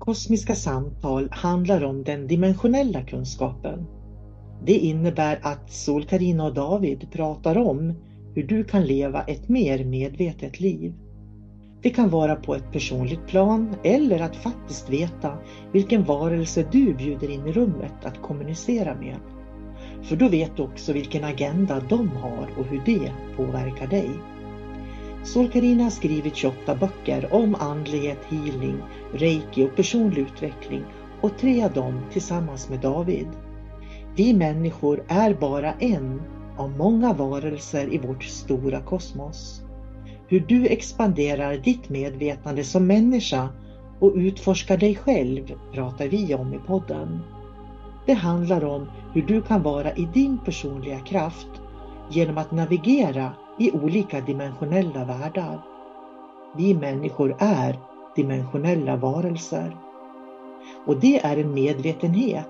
Kosmiska samtal handlar om den dimensionella kunskapen. Det innebär att sol karina och David pratar om hur du kan leva ett mer medvetet liv. Det kan vara på ett personligt plan eller att faktiskt veta vilken varelse du bjuder in i rummet att kommunicera med. För då vet du också vilken agenda de har och hur det påverkar dig. Solkarina har skrivit 28 böcker om andlighet, healing, reiki och personlig utveckling och tre av dem tillsammans med David. Vi människor är bara en av många varelser i vårt stora kosmos. Hur du expanderar ditt medvetande som människa och utforskar dig själv pratar vi om i podden. Det handlar om hur du kan vara i din personliga kraft genom att navigera i olika dimensionella världar. Vi människor är dimensionella varelser. Och det är en medvetenhet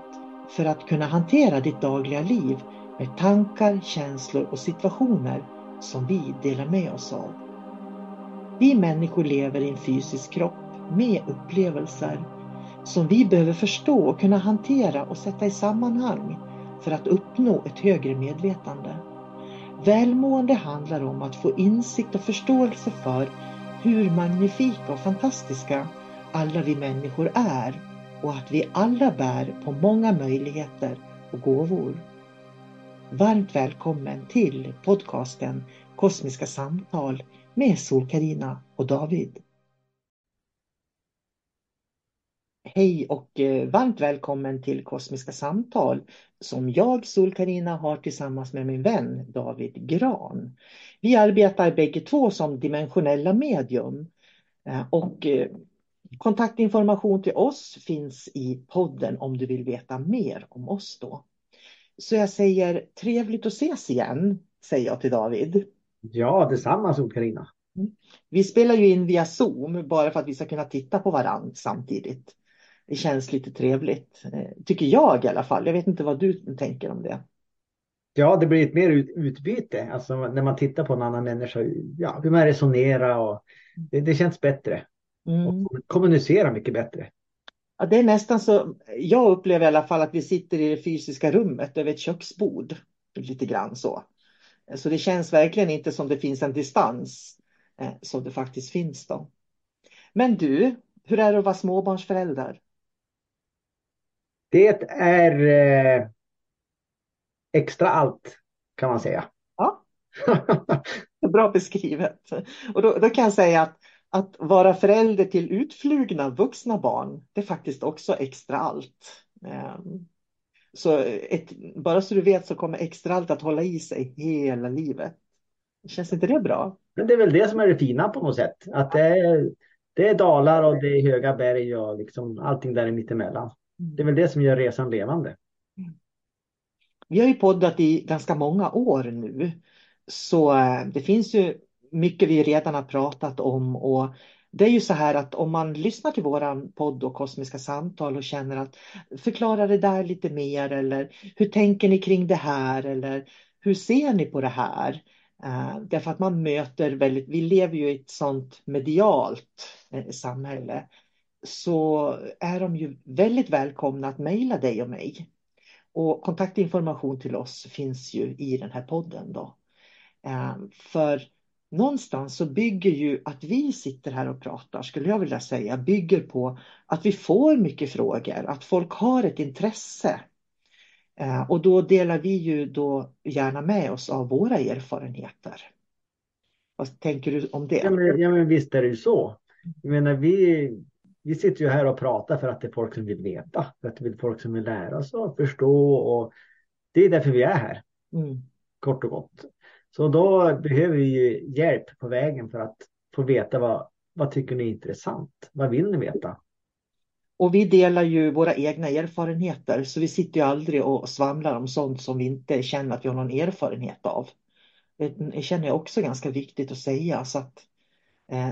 för att kunna hantera ditt dagliga liv med tankar, känslor och situationer som vi delar med oss av. Vi människor lever i en fysisk kropp med upplevelser som vi behöver förstå och kunna hantera och sätta i sammanhang för att uppnå ett högre medvetande. Välmående handlar om att få insikt och förståelse för hur magnifika och fantastiska alla vi människor är och att vi alla bär på många möjligheter och gåvor. Varmt välkommen till podcasten Kosmiska samtal med sol karina och David. Hej och eh, varmt välkommen till Kosmiska samtal som jag, sol karina har tillsammans med min vän David Gran. Vi arbetar bägge två som dimensionella medium eh, och eh, Kontaktinformation till oss finns i podden om du vill veta mer om oss då. Så jag säger trevligt att ses igen, säger jag till David. Ja, detsamma sol Carina. Mm. Vi spelar ju in via Zoom bara för att vi ska kunna titta på varandra samtidigt. Det känns lite trevligt, eh, tycker jag i alla fall. Jag vet inte vad du tänker om det. Ja, det blir ett mer utbyte, alltså när man tittar på en annan människa, ja, hur man resonerar och det, det känns bättre. Mm. Och kommunicera mycket bättre. Ja, det är nästan så, jag upplever i alla fall att vi sitter i det fysiska rummet över ett köksbord. Lite grann så. Så det känns verkligen inte som det finns en distans eh, som det faktiskt finns då. Men du, hur är det att vara småbarnsförälder? Det är eh, extra allt kan man säga. Ja, bra beskrivet. Och då, då kan jag säga att att vara förälder till utflugna vuxna barn, det är faktiskt också extra allt. Ehm, så ett, bara så du vet så kommer extra allt att hålla i sig hela livet. Känns inte det bra? Men det är väl det som är det fina på något sätt. Att det är, det är dalar och det är höga berg och liksom allting där mittemellan. Det är väl det som gör resan levande. Vi har ju poddat i ganska många år nu. Så eh, det finns ju mycket vi redan har pratat om och det är ju så här att om man lyssnar till våran podd och kosmiska samtal och känner att förklara det där lite mer eller hur tänker ni kring det här eller hur ser ni på det här? Eh, därför att man möter väldigt, vi lever ju i ett sånt medialt eh, samhälle, så är de ju väldigt välkomna att mejla dig och mig. Och kontaktinformation till oss finns ju i den här podden då. Ehm, för någonstans så bygger ju att vi sitter här och pratar, skulle jag vilja säga, bygger på att vi får mycket frågor, att folk har ett intresse. Ehm, och då delar vi ju då gärna med oss av våra erfarenheter. Vad tänker du om det? Ja men, ja, men visst är det ju så. Jag menar, vi, vi sitter ju här och pratar för att det är folk som vill veta, för att det är folk som vill lära sig och förstå och det är därför vi är här. Mm. Kort och gott. Så då behöver vi hjälp på vägen för att få veta vad, vad tycker ni är intressant? Vad vill ni veta? Och vi delar ju våra egna erfarenheter så vi sitter ju aldrig och svamlar om sånt som vi inte känner att vi har någon erfarenhet av. Det känner jag också ganska viktigt att säga så att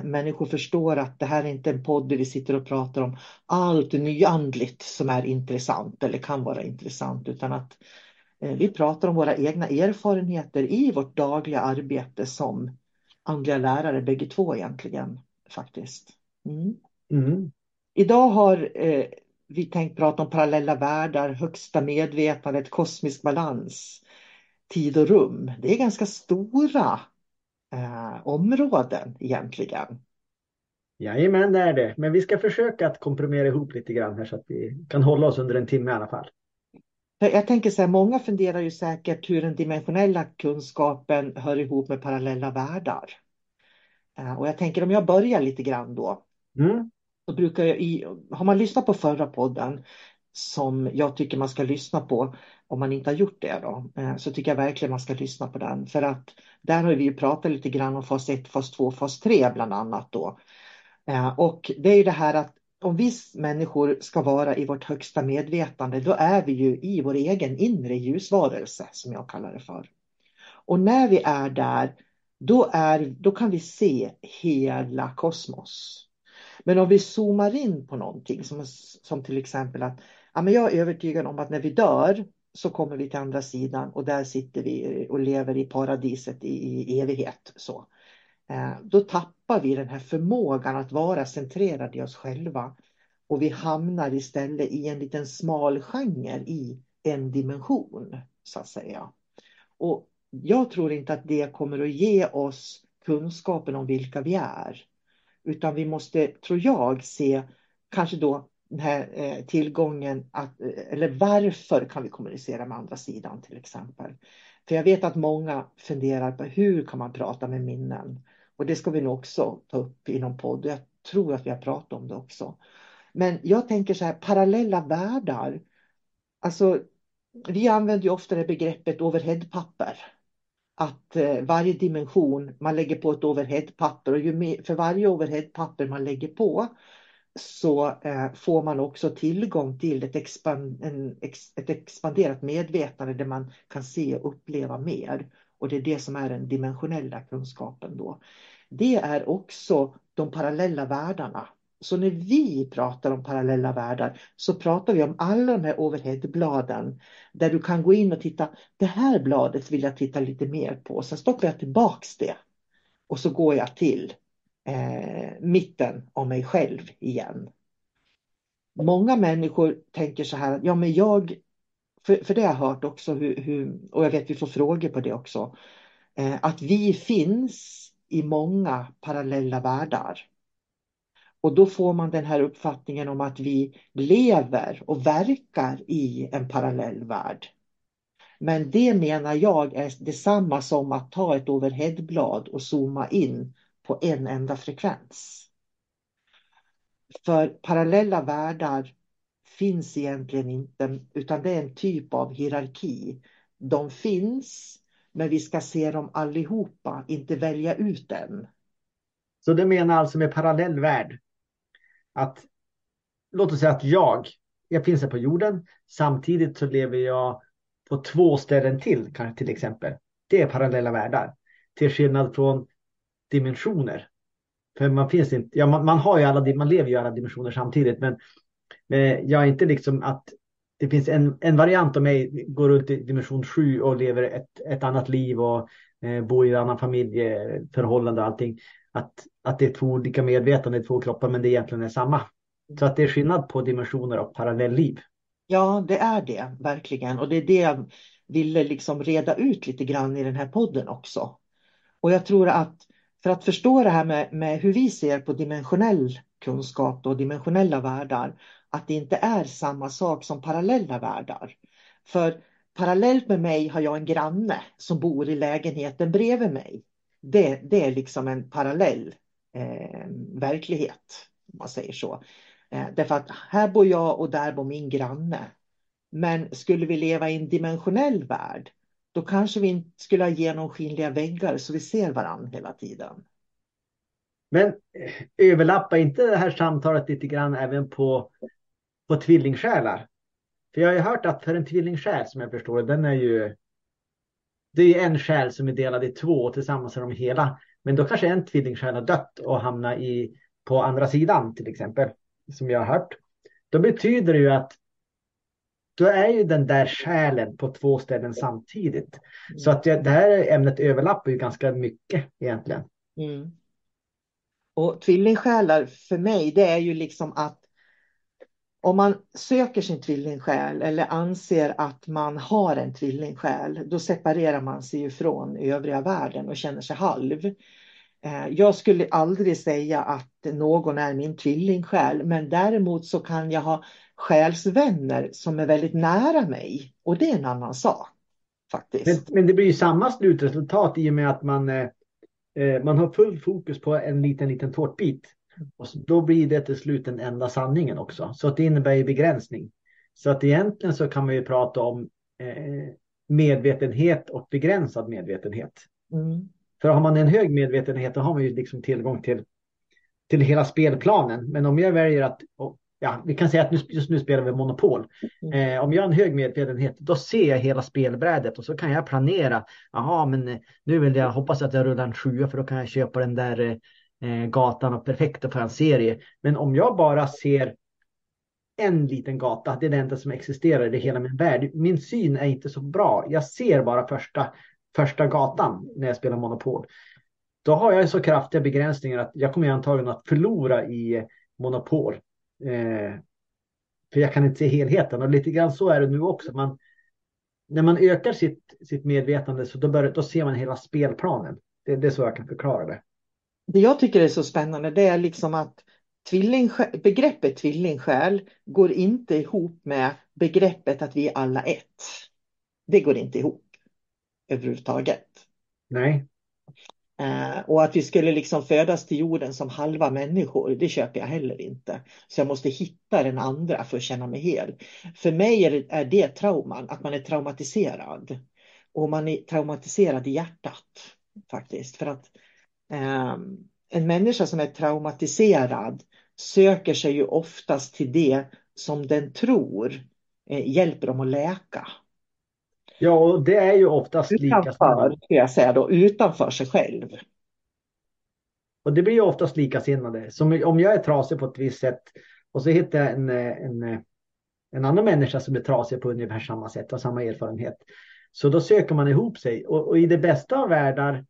människor förstår att det här är inte en podd där vi sitter och pratar om allt nyandligt som är intressant eller kan vara intressant utan att Eh, vi pratar om våra egna erfarenheter i vårt dagliga arbete som andliga lärare bägge två egentligen faktiskt. Mm. Mm. Idag har eh, vi tänkt prata om parallella världar, högsta medvetandet, kosmisk balans, tid och rum. Det är ganska stora eh, områden egentligen. Jajamän, det är det. Men vi ska försöka att komprimera ihop lite grann här så att vi kan hålla oss under en timme i alla fall. Jag tänker så här, många funderar ju säkert hur den dimensionella kunskapen hör ihop med parallella världar. Eh, och jag tänker om jag börjar lite grann då. Mm. Då brukar jag i, har man lyssnat på förra podden som jag tycker man ska lyssna på om man inte har gjort det då, eh, så tycker jag verkligen man ska lyssna på den. För att där har vi ju pratat lite grann om fas 1, fas 2, fas 3 bland annat då. Eh, och det är ju det här att om vi människor ska vara i vårt högsta medvetande, då är vi ju i vår egen inre ljusvarelse, som jag kallar det för. Och när vi är där, då, är, då kan vi se hela kosmos. Men om vi zoomar in på någonting, som, som till exempel att ja, men jag är övertygad om att när vi dör så kommer vi till andra sidan och där sitter vi och lever i paradiset i, i evighet. Så. Eh, då tappar vi den här förmågan att vara centrerade i oss själva. Och vi hamnar istället i en liten smal genre i en dimension, så att säga. Och jag tror inte att det kommer att ge oss kunskapen om vilka vi är. Utan vi måste, tror jag, se kanske då den här eh, tillgången, att, eh, eller varför kan vi kommunicera med andra sidan till exempel. För jag vet att många funderar på hur kan man prata med minnen? Och det ska vi nog också ta upp i någon podd. Jag tror att vi har pratat om det också. Men jag tänker så här, parallella världar. Alltså, vi använder ju ofta det begreppet overheadpapper. Att eh, varje dimension, man lägger på ett overheadpapper och ju mer, för varje overheadpapper man lägger på så eh, får man också tillgång till ett, expand, en, ex, ett expanderat medvetande där man kan se och uppleva mer. Och det är det som är den dimensionella kunskapen då. Det är också de parallella världarna. Så när vi pratar om parallella världar så pratar vi om alla de här overheadbladen där du kan gå in och titta. Det här bladet vill jag titta lite mer på. Sen stoppar jag tillbaks det och så går jag till eh, mitten av mig själv igen. Många människor tänker så här, ja men jag för, för det har jag hört också, hur, hur, och jag vet vi får frågor på det också, eh, att vi finns i många parallella världar. Och då får man den här uppfattningen om att vi lever och verkar i en parallell värld. Men det menar jag är detsamma som att ta ett overheadblad och zooma in på en enda frekvens. För parallella världar finns egentligen inte, utan det är en typ av hierarki. De finns, men vi ska se dem allihopa, inte välja ut en. Så du menar alltså med parallell värld att låt oss säga att jag, jag finns här på jorden, samtidigt så lever jag på två ställen till, kanske till exempel. Det är parallella världar. Till skillnad från dimensioner. För man finns inte, ja, man, man har ju alla, man lever ju i alla dimensioner samtidigt, men eh, jag är inte liksom att det finns en, en variant av mig, går runt i dimension 7 och lever ett, ett annat liv och eh, bor i en annan familjeförhållande och allting. Att, att det är två olika medvetande, två kroppar, men det egentligen är samma. Så att det är skillnad på dimensioner och parallellliv. Ja, det är det verkligen. Och det är det jag ville liksom reda ut lite grann i den här podden också. Och jag tror att för att förstå det här med, med hur vi ser på dimensionell kunskap och dimensionella världar, att det inte är samma sak som parallella världar. För parallellt med mig har jag en granne som bor i lägenheten bredvid mig. Det, det är liksom en parallell eh, verklighet, om man säger så. Eh, därför att här bor jag och där bor min granne. Men skulle vi leva i en dimensionell värld, då kanske vi inte skulle ha genomskinliga väggar så vi ser varandra hela tiden. Men eh, överlappar inte det här samtalet lite grann även på, på tvillingsjälar? För jag har ju hört att för en tvillingsjäl som jag förstår det, den är ju det är en själ som är delad i två och tillsammans är de hela. Men då kanske en tvillingsjäl har dött och hamnar i, på andra sidan till exempel, som jag har hört. Då betyder det ju att då är ju den där själen på två ställen samtidigt. Så att det här ämnet överlappar ju ganska mycket egentligen. Mm. Och tvillingsjälar för mig, det är ju liksom att om man söker sin tvillingsjäl eller anser att man har en tvillingsjäl, då separerar man sig ifrån övriga världen och känner sig halv. Eh, jag skulle aldrig säga att någon är min tvillingsjäl, men däremot så kan jag ha själsvänner som är väldigt nära mig och det är en annan sak. Faktiskt. Men, men det blir ju samma slutresultat i och med att man, eh, eh man har full fokus på en liten, liten tårtbit. Och då blir det till slut den enda sanningen också. Så det innebär ju begränsning. Så att egentligen så kan man ju prata om eh, medvetenhet och begränsad medvetenhet. Mm. För har man en hög medvetenhet då har man ju liksom tillgång till, till hela spelplanen. Men om jag väljer att, ja, vi kan säga att just nu spelar vi Monopol. Mm. Eh, om jag har en hög medvetenhet, då ser jag hela spelbrädet och så kan jag planera. Jaha, men nu vill jag hoppas att jag rullar en sjua för då kan jag köpa den där eh, gatan och perfekta för en serie. Men om jag bara ser en liten gata, det är det enda som existerar i hela min värld. Min syn är inte så bra. Jag ser bara första, första gatan när jag spelar Monopol. Då har jag så kraftiga begränsningar att jag kommer antagligen att förlora i Monopol. Eh, för jag kan inte se helheten och lite grann så är det nu också. Man, när man ökar sitt, sitt medvetande så då, bör, då ser man hela spelplanen. Det, det är så jag kan förklara det det jag tycker är så spännande det är liksom att begreppet tvillingsjäl går inte ihop med begreppet att vi är alla ett. Det går inte ihop överhuvudtaget. Nej. Eh, och att vi skulle liksom födas till jorden som halva människor, det köper jag heller inte. Så jag måste hitta den andra för att känna mig hel. För mig är det, är det trauman, att man är traumatiserad. Och man är traumatiserad i hjärtat faktiskt. För att eh, en människa som är traumatiserad söker sig ju oftast till det som den tror eh, hjälper dem att läka. Ja, och det är ju oftast utanför, lika jag säga då, utanför sig själv. Och det blir ju oftast likasinnade. Som om jag är trasig på ett visst sätt och så hittar jag en, en, en annan människa som är trasig på ungefär samma sätt och samma erfarenhet. Så då söker man ihop sig och, och i det bästa av världar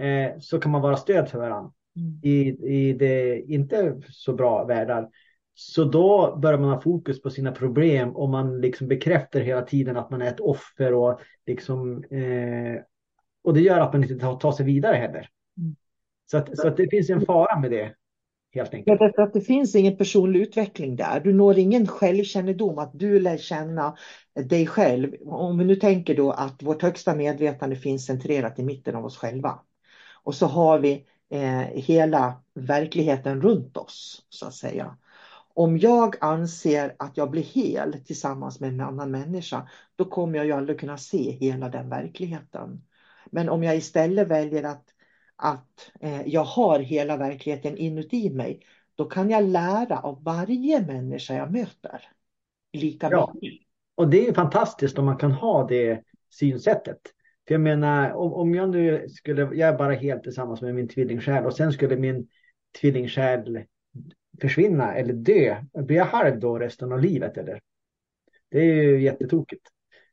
eh, så kan man vara stöd för varandra. Mm. I, I det inte så bra världar. Så då börjar man ha fokus på sina problem och man liksom bekräftar hela tiden att man är ett offer och liksom eh, och det gör att man inte tar, tar sig vidare heller. Mm. Så, att, så att det finns en fara med det. Helt enkelt. Ja, att det finns ingen personlig utveckling där. Du når ingen självkännedom, att du lär känna dig själv. Om vi nu tänker då att vårt högsta medvetande finns centrerat i mitten av oss själva. Och så har vi eh, hela verkligheten runt oss så att säga. Om jag anser att jag blir hel tillsammans med en annan människa, då kommer jag ju aldrig kunna se hela den verkligheten. Men om jag istället väljer att, att eh, jag har hela verkligheten inuti mig, då kan jag lära av varje människa jag möter. Lika ja. mycket. Och det är fantastiskt om man kan ha det synsättet. För jag menar, om, om jag nu skulle, jag är bara helt tillsammans med min tvillingsjäl och sen skulle min tvillingsjäl försvinna eller dö. Blir jag halv då resten av livet eller? Det är ju jättetokigt.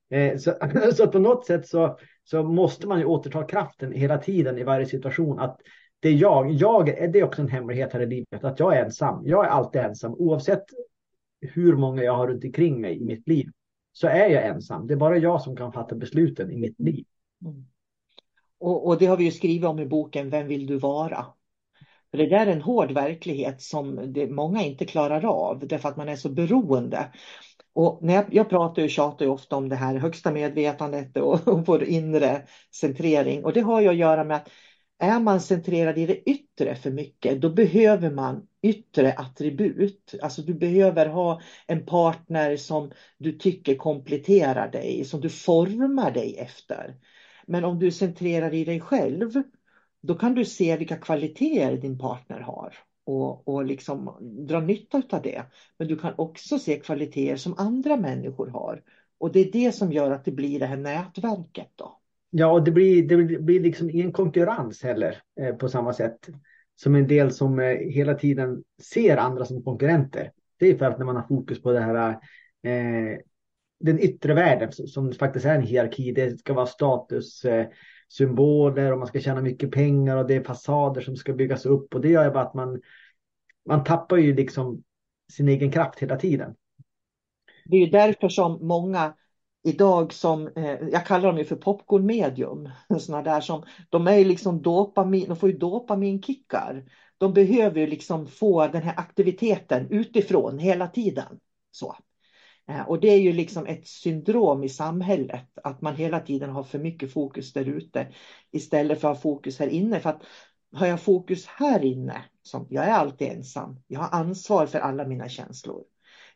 Eh, så, så på något sätt så, så måste man ju återta kraften hela tiden i varje situation. Att det är jag, jag det är också en hemlighet här i livet, att jag är ensam. Jag är alltid ensam oavsett hur många jag har runt omkring mig i mitt liv. Så är jag ensam. Det är bara jag som kan fatta besluten i mitt liv. Mm. Och, och det har vi ju skrivit om i boken Vem vill du vara? För det där är en hård verklighet som det, många inte klarar av därför att man är så beroende. Och när jag, jag pratar och tjatar ju ofta om det här högsta medvetandet och, och vår inre centrering och det har ju att göra med att är man centrerad i det yttre för mycket, då behöver man yttre attribut. Alltså du behöver ha en partner som du tycker kompletterar dig, som du formar dig efter. Men om du centrerar i dig själv, då kan du se vilka kvaliteter din partner har och, och liksom dra nytta av det. Men du kan också se kvaliteter som andra människor har. Och det är det som gör att det blir det här nätverket. Då. Ja, och det blir, det blir liksom ingen konkurrens heller eh, på samma sätt som en del som eh, hela tiden ser andra som konkurrenter. Det är för att när man har fokus på det här eh, den yttre världen som faktiskt är en hierarki. Det ska vara status. Eh, symboler och man ska tjäna mycket pengar och det är fasader som ska byggas upp och det gör ju bara att man, man tappar ju liksom sin egen kraft hela tiden. Det är ju därför som många idag som, eh, jag kallar dem ju för popcornmedium, sådana där som, de är ju liksom dopamin, de får ju dopaminkickar. De behöver ju liksom få den här aktiviteten utifrån hela tiden. Så. Eh, och det är ju liksom ett syndrom i samhället att man hela tiden har för mycket fokus där ute istället för att ha fokus här inne. För att har jag fokus här inne, som jag är alltid ensam, jag har ansvar för alla mina känslor.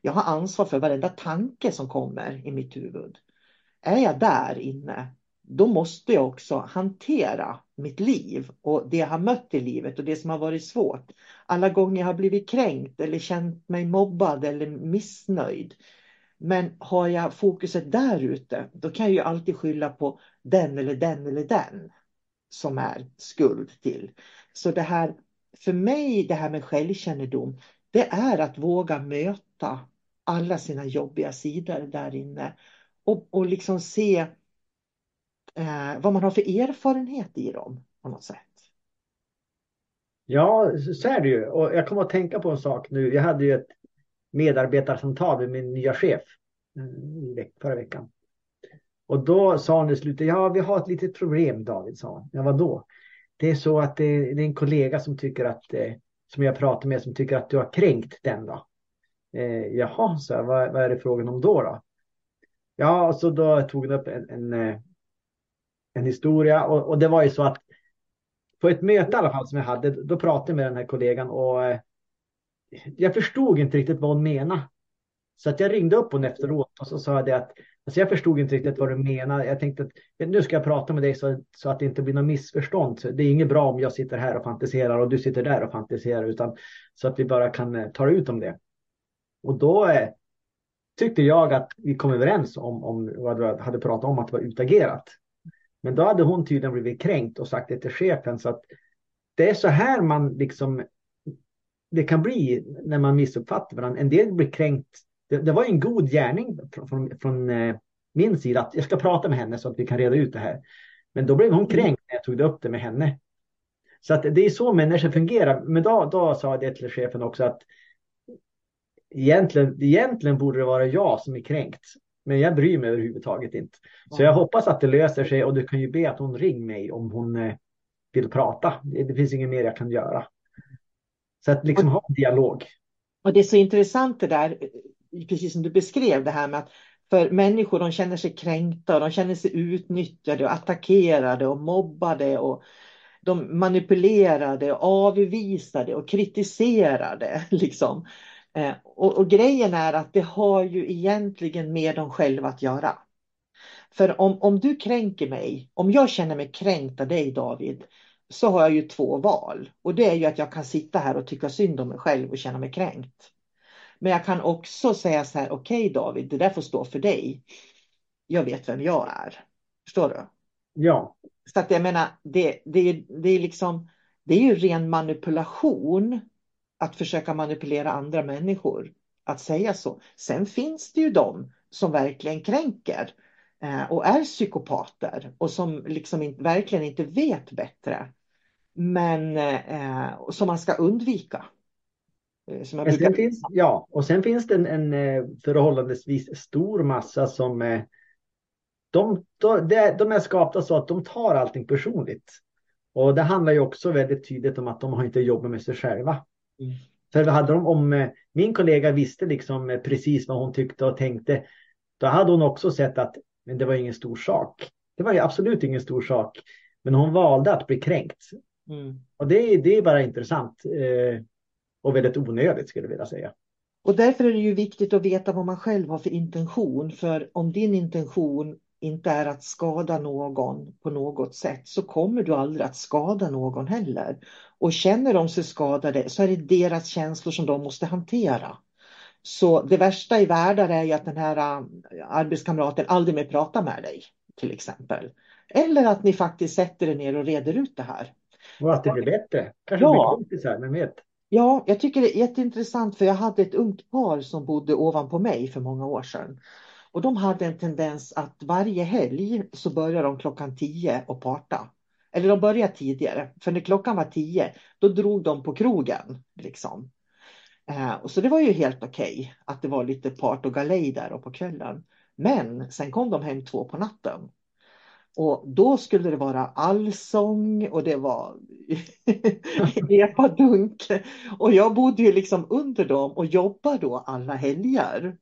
Jag har ansvar för varenda tanke som kommer i mitt huvud. Är jag där inne, då måste jag också hantera mitt liv och det jag har mött i livet och det som har varit svårt. Alla gånger jag har blivit kränkt eller känt mig mobbad eller missnöjd. Men har jag fokuset där ute, då kan jag ju alltid skylla på den eller den eller den som är skuld till. Så det här, för mig, det här med självkännedom, det är att våga möta alla sina jobbiga sidor där inne och, och liksom se eh, vad man har för erfarenhet i dem på något sätt. Ja, så är det ju. Och jag kommer att tänka på en sak nu. Jag hade ju ett medarbetarsamtal med min nya chef eh, förra veckan. Och då sa hon i slutet, ja vi har ett litet problem David, sa hon. Ja vadå? Det är så att det är, en kollega som tycker att, eh, som jag pratar med, som tycker att du har kränkt den då. Eh, jaha, så jag, vad, vad är det frågan om då? då? Ja, så då tog hon upp en, en, eh, en historia och, och, det var ju så att på ett möte i alla fall som jag hade, då pratade jag med den här kollegan och jag förstod inte riktigt vad hon menade. Så att jag ringde upp hon efteråt och så sa jag det att alltså jag förstod inte riktigt vad du menar. Jag tänkte att nu ska jag prata med dig så, så att det inte blir något missförstånd. Så det är inget bra om jag sitter här och fantiserar och du sitter där och fantiserar utan så att vi bara kan eh, ta ut om det. Och då eh, tyckte jag att vi kom överens om, om vad du hade pratat om att det var utagerat. Men då hade hon tydligen blivit kränkt och sagt det till chefen så att det är så här man liksom det kan bli när man missuppfattar varandra. En del blir kränkt. Det, det var en god gärning från, från, från eh, min sida att jag ska prata med henne så att vi kan reda ut det här. Men då blev hon kränkt när jag tog upp det med henne. Så att det är så människor fungerar. Men då, då sa jag det till chefen också att egentligen, egentligen borde det vara jag som är kränkt. Men jag bryr mig överhuvudtaget inte. Så jag hoppas att det löser sig och du kan ju be att hon ringer mig om hon eh, vill prata. Det finns inget mer jag kan göra. Så att liksom ha en dialog. Och det är så intressant det där, precis som du beskrev det här med att för människor de känner sig kränkta och de känner sig utnyttjade och attackerade och mobbade och de manipulerade och avvisade och kritiserade. Liksom. Eh, och, och, grejen är att det har ju egentligen med dem själva att göra. För om, om du kränker mig, om jag känner mig kränkt av dig David, så har jag ju två val. Och det är ju att jag kan sitta här och tycka synd om mig själv och känna mig kränkt. Men jag kan också säga så här, okej okay, David, det där får stå för dig. Jag vet vem jag är. Förstår du? Ja. Så att jag menar, det, det, det är liksom, det är ju ren manipulation att försöka manipulera andra människor att säga så. Sen finns det ju de som verkligen kränker eh, och är psykopater och som liksom verkligen inte vet bättre. Men eh, som man ska undvika. Eh, som brukar... sen finns, ja, och sen finns det en, en eh, förhållandevis stor massa som eh, de, de, de är skapta så att de tar allting personligt. Och det handlar ju också väldigt tydligt om att de har inte jobbat med sig själva. Mm. För hade de, om min kollega visste liksom precis vad hon tyckte och tänkte, då hade hon också sett att men det var ingen stor sak. Det var ju absolut ingen stor sak. Men hon valde att bli kränkt. Mm. Och det, det är bara intressant eh, och väldigt onödigt skulle jag vilja säga. Och därför är det ju viktigt att veta vad man själv har för intention. För om din intention inte är att skada någon på något sätt så kommer du aldrig att skada någon heller. Och känner de sig skadade så är det deras känslor som de måste hantera. Så det värsta i världen är ju att den här äh, arbetskamraten aldrig mer pratar med dig till exempel. Eller att ni faktiskt sätter er ner och reder ut det här. Och att det blir bättre. Kanske ja. blir kompisar, vem vet? Ja, jag tycker det är jätteintressant för jag hade ett ungt par som bodde ovanpå mig för många år sedan. Och de hade en tendens att varje helg så började de klockan tio och parta. Eller de började tidigare, för när klockan var tio då drog de på krogen. Liksom. Eh, så det var ju helt okej okay, att det var lite part och galej där och på kvällen. Men sen kom de hem två på natten. Och då skulle det vara allsång och det var epadunk. Och jag bodde ju liksom under dem och jobbade då alla helger.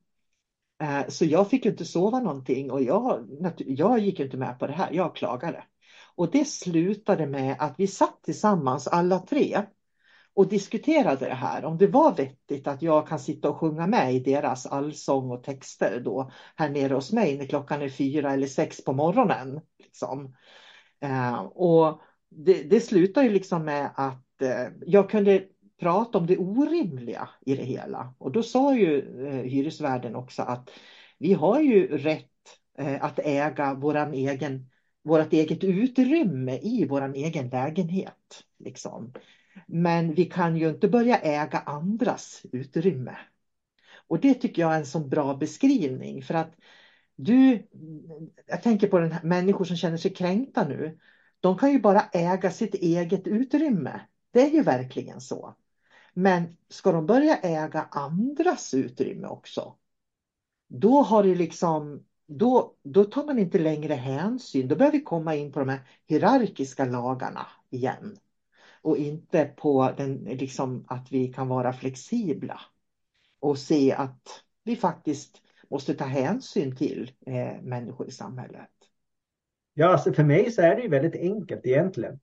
Eh, så jag fick inte sova någonting och jag, jag gick inte med på det här. Jag klagade. Och det slutade med att vi satt tillsammans alla tre och diskuterade det här. Om det var vettigt att jag kan sitta och sjunga med i deras allsång och texter då här nere hos mig när klockan är fyra eller sex på morgonen. Liksom. Eh, och det, det slutar ju liksom med att eh, jag kunde prata om det orimliga i det hela. Och då sa ju eh, hyresvärden också att vi har ju rätt eh, att äga våran egen, vårt eget utrymme i våran egen lägenhet. Liksom. Men vi kan ju inte börja äga andras utrymme. Och det tycker jag är en så bra beskrivning för att du, jag tänker på den här, människor som känner sig kränkta nu. De kan ju bara äga sitt eget utrymme. Det är ju verkligen så. Men ska de börja äga andras utrymme också? Då har det liksom då, då tar man inte längre hänsyn. Då börjar vi komma in på de här hierarkiska lagarna igen och inte på den, liksom, att vi kan vara flexibla och se att vi faktiskt måste ta hänsyn till eh, människor i samhället. Ja, alltså för mig så är det ju väldigt enkelt egentligen.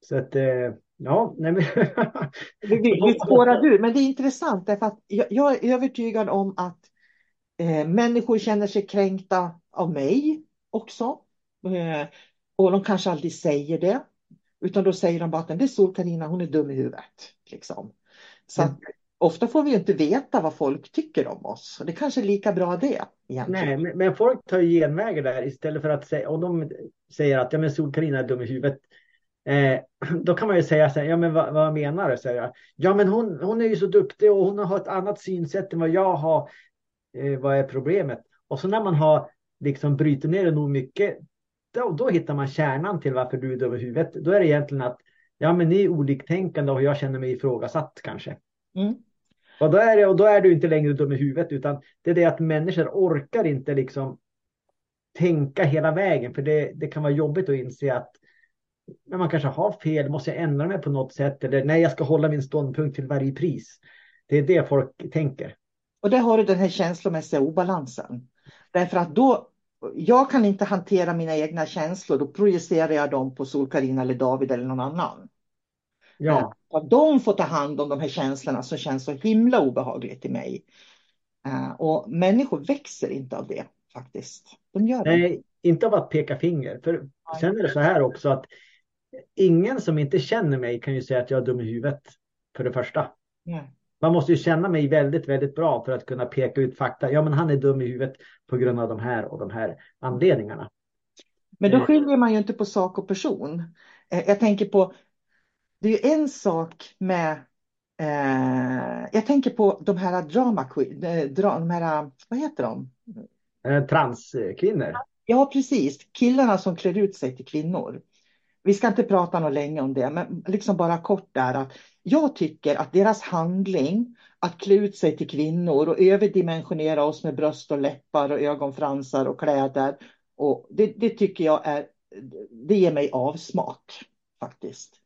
Så att, eh, ja, nej men... vi, spårar ur, men det är intressant därför att jag, jag är övertygad om att eh, människor känner sig kränkta av mig också. Eh, och de kanske aldrig säger det. Utan då säger de bara att det är Sol-Carina, hon är dum i huvudet. Liksom. Så att, ofta får vi inte veta vad folk tycker om oss. Och det kanske är lika bra det. Egentligen. Nej, men, folk tar genvägar där istället för att säga, och de säger att ja, men Sol-Carina är dum i huvudet. Eh, då kan man ju säga så här, ja men vad, vad menar du? Säger jag. Ja men hon, hon är ju så duktig och hon har ett annat synsätt än vad jag har. Eh, vad är problemet? Och så när man har liksom bryter ner det nog mycket, då, då hittar man kärnan till varför du är i huvudet. Då är det egentligen att ja, men ni är oliktänkande och jag känner mig ifrågasatt kanske. Mm. Och, då är det, och då är du inte längre dum i huvudet utan det är det att människor orkar inte liksom tänka hela vägen för det, det kan vara jobbigt att inse att men man kanske har fel, måste jag ändra mig på något sätt eller nej jag ska hålla min ståndpunkt till varje pris. Det är det folk tänker. Och där har du den här känslomässiga obalansen. Därför att då jag kan inte hantera mina egna känslor, då projicerar jag dem på Sol-Carina eller David eller någon annan. Ja. Att eh, de får ta hand om de här känslorna som känns så himla obehagligt i mig. Eh, och människor växer inte av det faktiskt. De gör det. Nej, inte av att peka finger. För Nej. sen är det så här också att ingen som inte känner mig kan ju säga att jag är dum i huvudet. För det första. Nej man måste ju känna mig väldigt, väldigt bra för att kunna peka ut fakta. Ja, men han är dum i huvudet på grund av de här och de här anledningarna. Men då eh. skiljer man ju inte på sak och person. Eh, jag tänker på, det är ju en sak med, eh, jag tänker på de här drama de här, vad heter de? Transkvinnor. Ja, precis. Killarna som klär ut sig till kvinnor. Vi ska inte prata något länge om det, men liksom bara kort där att jag tycker att deras handling att klä ut sig till kvinnor och överdimensionera oss med bröst och läppar och ögonfransar och kläder Och det, det tycker jag är, det ger mig avsmak faktiskt.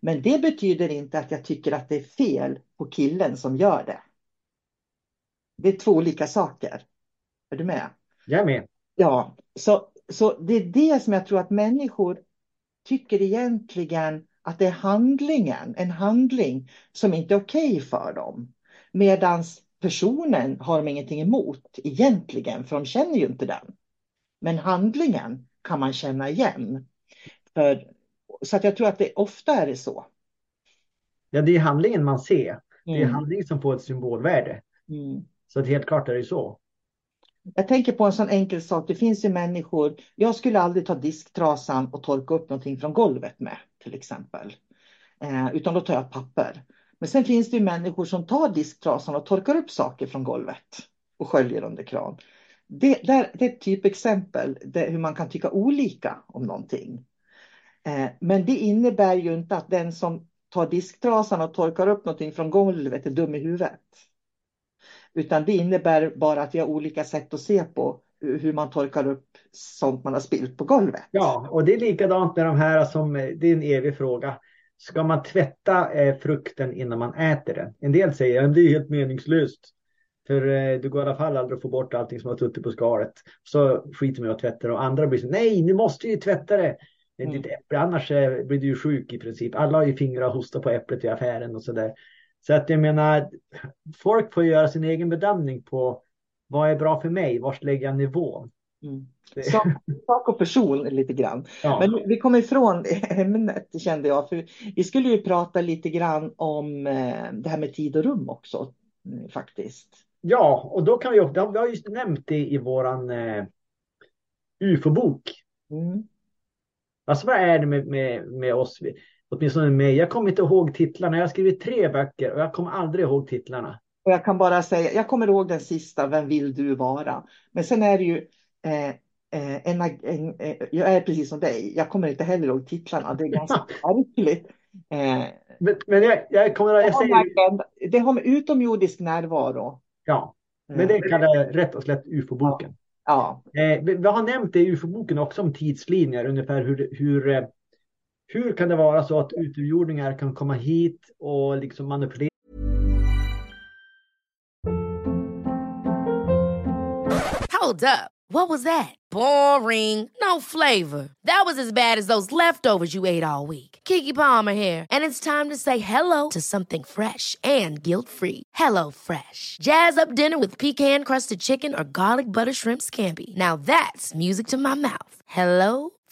Men det betyder inte att jag tycker att det är fel på killen som gör det. Det är två olika saker. Är du med? Jag är med. Ja, så, så det är det som jag tror att människor tycker egentligen att det är handlingen, en handling som inte är okej okay för dem. Medans personen har de ingenting emot egentligen, för de känner ju inte den. Men handlingen kan man känna igen. För, så att jag tror att det ofta är det så. Ja, det är handlingen man ser. Mm. Det är mm. handlingen som får ett symbolvärde. Mm. Så att helt klart är det så. Jag tänker på en sån enkel sak. Det finns ju människor. Jag skulle aldrig ta disktrasan och torka upp någonting från golvet med till exempel. Eh, utan då tar jag papper. Men sen finns det ju människor som tar disktrasan och torkar upp saker från golvet och sköljer under kran. Det, där, det är ett typexempel där, hur man kan tycka olika om någonting. Eh, men det innebär ju inte att den som tar disktrasan och torkar upp någonting från golvet är dum i huvudet. Utan det innebär bara att vi har olika sätt att se på hur man torkar upp sånt man har spilt på golvet. Ja, och det är likadant med de här som, det är en evig fråga. Ska man tvätta eh, frukten innan man äter den? En del säger att det är helt meningslöst. För eh, det går i alla fall aldrig att få bort allting som har suttit på skalet. Så skiter man i att tvätta det. Och andra blir så nej, nu måste ju tvätta det. Mm. Ditt äpple, annars blir du ju sjuk i princip. Alla har ju fingrar och hostar på äpplet i affären och sådär. Så att jag menar, folk får göra sin egen bedömning på vad är bra för mig? Var lägger jag nivån? Mm. Sak, sak och person lite grann. Ja. Men vi kommer ifrån ämnet kände jag. För vi skulle ju prata lite grann om eh, det här med tid och rum också mm, faktiskt. Ja, och då kan vi, vi har just nämnt det i våran eh, UFO-bok. Mm. Alltså vad är det med, med, med oss? Åtminstone med Jag kommer inte ihåg titlarna. Jag har skrivit tre böcker och jag kommer aldrig ihåg titlarna. Och jag kan bara säga, jag kommer ihåg den sista, Vem vill du vara? Men sen är det ju eh, eh en, en, eh, jag är precis som dig, jag kommer inte heller ihåg titlarna. Det är ganska märkligt. Eh, men, men jag, jag kommer att säga... Det har med utomjordisk närvaro. Ja, men det kallar rätt och slätt UFO-boken. Ja. ja. Eh, vi har nämnt det i UFO-boken också om tidslinjer, ungefär hur, hur eh, hur kan det vara så att utomjordingar kan komma hit och liksom manipulera? Hold up. What was that? Boring. No flavor. That was as bad as those leftovers you ate all week. Kiki Palmer here, and it's time to say hello to something fresh and guilt-free. Hello Fresh. Jazz up dinner with pecan-crusted chicken or garlic butter shrimp scampi. Now that's music to my mouth. Hello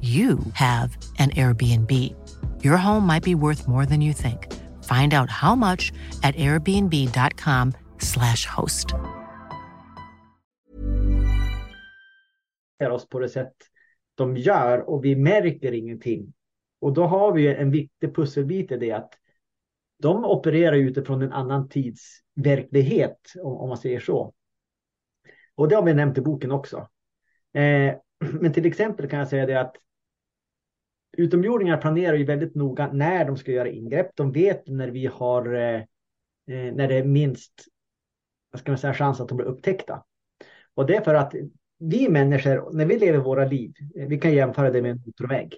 you have an Airbnb. Your home might be worth more than you think. Find out how much at airbnb.com slash host. oss på det sätt de gör och vi märker ingenting. Och då har vi en viktig pusselbit i det att de opererar utifrån en annan tids verklighet, om man säger så. Och det har vi nämnt i boken också. Eh, men till exempel kan jag säga det att utomjordingar planerar ju väldigt noga när de ska göra ingrepp. De vet när vi har, eh, eh, när det är minst, vad ska man säga, chans att de blir upptäckta. Och det är för att vi människor, när vi lever våra liv, eh, vi kan jämföra det med en motorväg.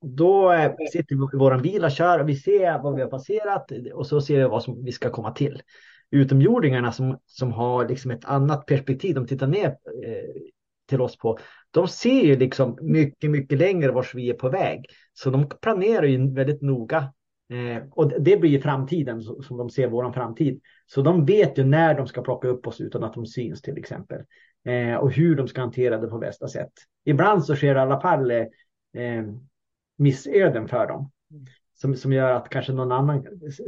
Då eh, sitter vi i vår bil och kör och vi ser vad vi har passerat och så ser vi vad som vi ska komma till. Utomjordingarna som, som har liksom ett annat perspektiv, de tittar ner eh, till oss på, de ser ju liksom mycket, mycket längre vart vi är på väg. Så de planerar ju väldigt noga. Eh, och det blir framtiden som de ser våran framtid. Så de vet ju när de ska plocka upp oss utan att de syns till exempel. Eh, och hur de ska hantera det på bästa sätt. Ibland så sker det i alla fall eh, missöden för dem. Som, som gör att kanske någon annan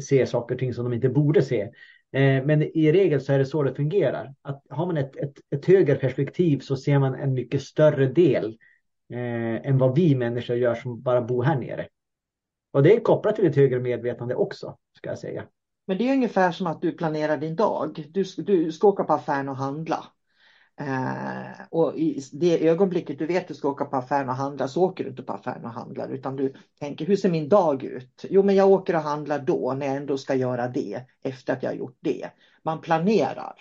ser saker och ting som de inte borde se. Eh, men i regel så är det så det fungerar. Att har man ett, ett, ett högre perspektiv så ser man en mycket större del eh, än vad vi människor gör som bara bor här nere. Och det är kopplat till ett högre medvetande också, ska jag säga. Men det är ungefär som att du planerar din dag. Du, du ska åka på affären och handla. Eh, och i det ögonblicket du vet att du ska åka på affären och handla så åker du inte på affären och handlar utan du tänker hur ser min dag ut? Jo men jag åker och handlar då när jag ändå ska göra det efter att jag gjort det. Man planerar.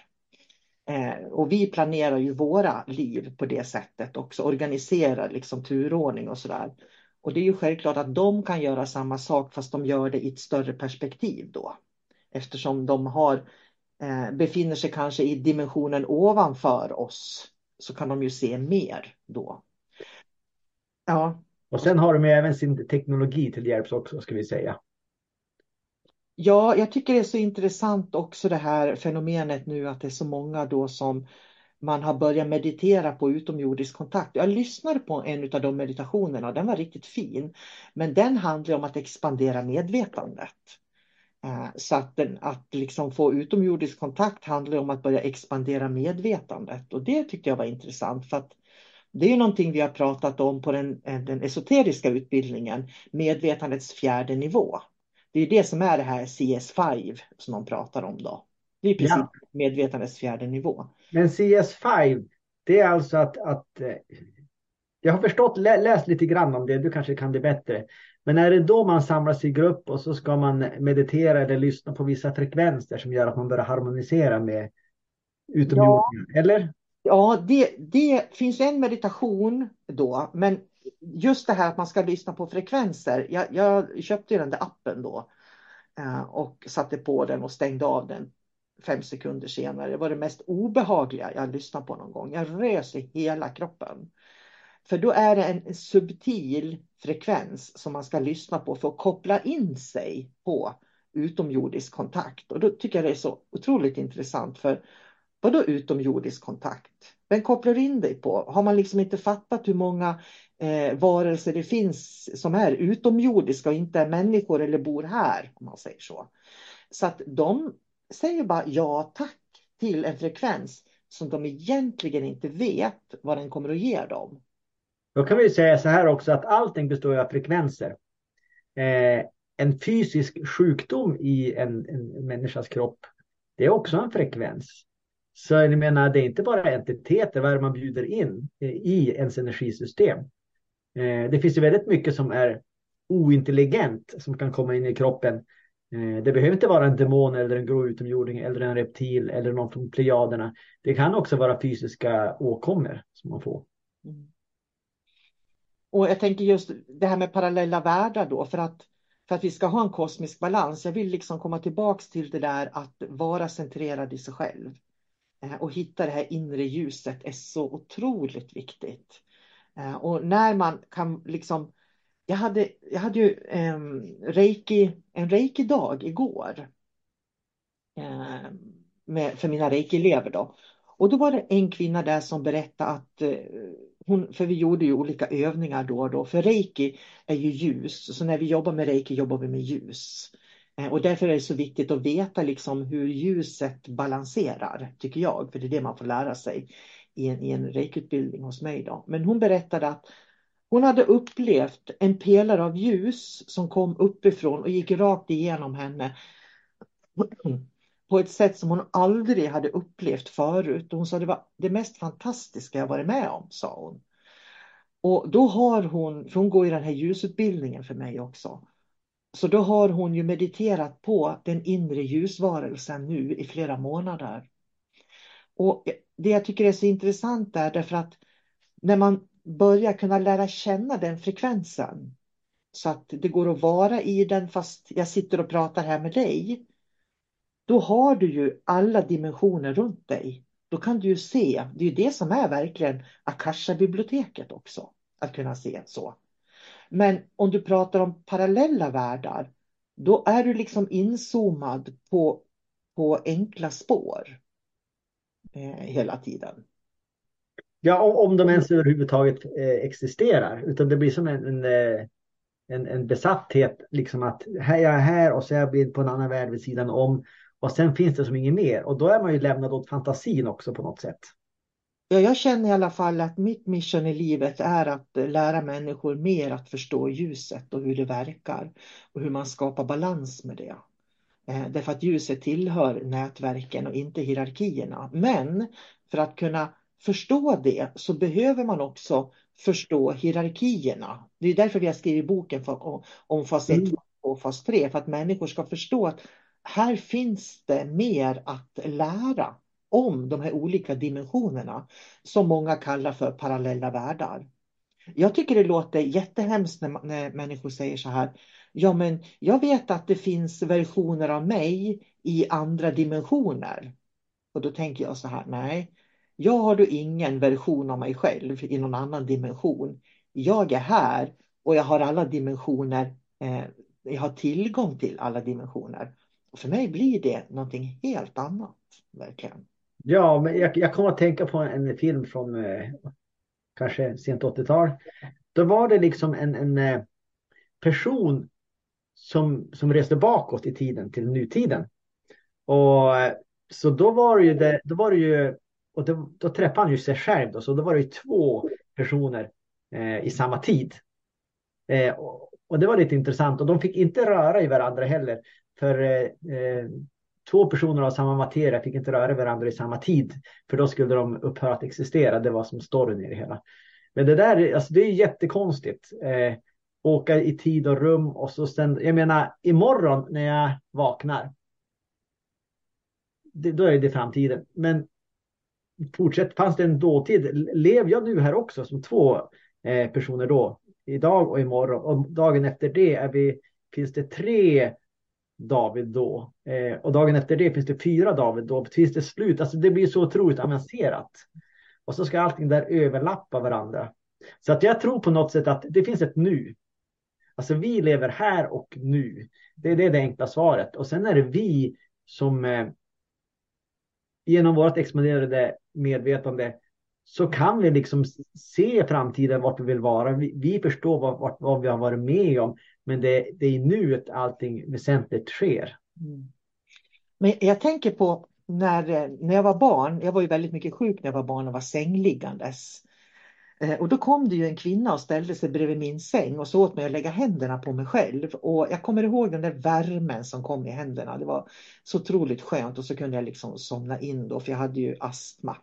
Eh, och vi planerar ju våra liv på det sättet också, organiserar liksom turordning och sådär. Och det är ju självklart att de kan göra samma sak fast de gör det i ett större perspektiv då. Eftersom de har eh, befinner sig kanske i dimensionen ovanför oss så kan de ju se mer då. Ja. Och sen har de ju även sin teknologi till hjälp också ska vi säga. Ja, jag tycker det är så intressant också det här fenomenet nu att det är så många då som man har börjat meditera på utomjordisk kontakt. Jag lyssnade på en av de meditationerna och den var riktigt fin. Men den handlar om att expandera medvetandet. Eh, så att, den, att liksom få utomjordisk kontakt handlar om att börja expandera medvetandet och det tyckte jag var intressant för att det är någonting vi har pratat om på den, eh, den esoteriska utbildningen, medvetandets fjärde nivå. Det är det som är det här CS5 som de pratar om då. Det är precis ja. medvetandets fjärde nivå. Men CS5, det är alltså att, att eh, jag har förstått, läst lite grann om det, du kanske kan det bättre. Men är det då man samlas i grupp och så ska man meditera eller lyssna på vissa frekvenser som gör att man börjar harmonisera med utomjordingar? Ja. Eller? Ja, det, det finns en meditation då, men just det här att man ska lyssna på frekvenser. Jag, jag köpte den där appen då eh, och satte på den och stängde av den fem sekunder senare. Det var det mest obehagliga jag lyssnat på någon gång. Jag rös i hela kroppen. För då är det en subtil frekvens som man ska lyssna på för att koppla in sig på utomjordisk kontakt. Och då tycker jag det är så otroligt intressant för vad då utomjordisk kontakt? Vem kopplar in dig på? Har man liksom inte fattat hur många eh, varelser det finns som är utomjordiska och inte är människor eller bor här, om man säger så. Så att de säger bara ja tack till en frekvens som de egentligen inte vet vad den kommer att ge dem. Då kan vi säga så här också att allting består av frekvenser. Eh, en fysisk sjukdom i en, en människas kropp, det är också en frekvens. Så jag menar, det är inte bara entiteter, vad är det man bjuder in i ens energisystem. Eh, det finns ju väldigt mycket som är ointelligent som kan komma in i kroppen. Eh, det behöver inte vara en demon eller en grå utomjording eller en reptil eller någon från plejaderna. Det kan också vara fysiska åkommor som man får. Mm. Och jag tänker just det här med parallella världar då för att för att vi ska ha en kosmisk balans. Jag vill liksom komma tillbaks till det där att vara centrerad i sig själv. Eh, och hitta det här inre ljuset är så otroligt viktigt. Eh, och när man kan liksom jag hade, jag hade ju ehm, reiki, en reiki-dag igår. Eh, med, för mina reiki-elever då. Och då var det en kvinna där som berättade att hon, för vi gjorde ju olika övningar då och då, för reiki är ju ljus, så när vi jobbar med reiki jobbar vi med ljus. Eh, och därför är det så viktigt att veta liksom hur ljuset balanserar, tycker jag, för det är det man får lära sig i en, i en reikiutbildning hos mig. Då. Men hon berättade att hon hade upplevt en pelare av ljus som kom uppifrån och gick rakt igenom henne på ett sätt som hon aldrig hade upplevt förut. Hon sa det var det mest fantastiska jag varit med om, sa hon. Och då har hon, för hon går i den här ljusutbildningen för mig också. Så då har hon ju mediterat på den inre ljusvarelsen nu i flera månader. Och det jag tycker är så intressant är därför att när man börjar kunna lära känna den frekvensen så att det går att vara i den fast jag sitter och pratar här med dig. Då har du ju alla dimensioner runt dig. Då kan du ju se, det är ju det som är verkligen Akasha-biblioteket också, att kunna se så. Men om du pratar om parallella världar, då är du liksom inzoomad på, på enkla spår eh, hela tiden. Ja, om de ens överhuvudtaget eh, existerar. Utan det blir som en, en, eh, en, en besatthet. Liksom att här jag är här och så är jag på en annan värld vid sidan om. Och sen finns det som inget mer. Och då är man ju lämnad åt fantasin också på något sätt. Ja, jag känner i alla fall att mitt mission i livet är att lära människor mer att förstå ljuset och hur det verkar. Och hur man skapar balans med det. Eh, därför att ljuset tillhör nätverken och inte hierarkierna. Men för att kunna förstå det så behöver man också förstå hierarkierna. Det är därför vi har skrivit boken om fas 1 mm. och fas 3. För att människor ska förstå att här finns det mer att lära om de här olika dimensionerna som många kallar för parallella världar. Jag tycker det låter jättehemskt när, när människor säger så här. Ja, men jag vet att det finns versioner av mig i andra dimensioner. Och då tänker jag så här, nej, jag har då ingen version av mig själv i någon annan dimension. Jag är här och jag har alla dimensioner. Eh, jag har tillgång till alla dimensioner. Och för mig blir det någonting helt annat, verkligen. Ja, men jag, jag kommer att tänka på en film från eh, kanske sent 80-tal. Då var det liksom en, en eh, person som, som reste bakåt i tiden till nutiden. Och eh, så då var det ju, det, då var det ju och då, då träffade han ju sig själv då, så då var det ju två personer eh, i samma tid. Eh, och, och, det var lite intressant och de fick inte röra i varandra heller. För eh, eh, två personer av samma materia fick inte röra varandra i samma tid. För då skulle de upphöra att existera. Det var som storyn i det hela. Men det där alltså det är jättekonstigt. Eh, åka i tid och rum och så sen, jag menar imorgon när jag vaknar. Det, då är det framtiden. Men fortsätt, fanns det en dåtid? Lev jag nu här också som två eh, personer då? Idag och imorgon. Och dagen efter det är vi, finns det tre David då. Eh, och dagen efter det finns det fyra David då. Finns det slut? Alltså det blir så otroligt avancerat. Och så ska allting där överlappa varandra. Så att jag tror på något sätt att det finns ett nu. Alltså vi lever här och nu. Det är det, det enkla svaret. Och sen är det vi som eh, genom vårt expanderade medvetande så kan vi liksom se framtiden vart vi vill vara. Vi, vi förstår vad, vad, vad, vi har varit med om, men det, det är nu att allting väsentligt sker. Mm. Men jag tänker på när, när jag var barn, jag var ju väldigt mycket sjuk när jag var barn och var sängliggandes. Eh, och då kom det ju en kvinna och ställde sig bredvid min säng och så åt mig att lägga händerna på mig själv. Och jag kommer ihåg den där värmen som kom i händerna. Det var så otroligt skönt och så kunde jag liksom somna in då för jag hade ju astma.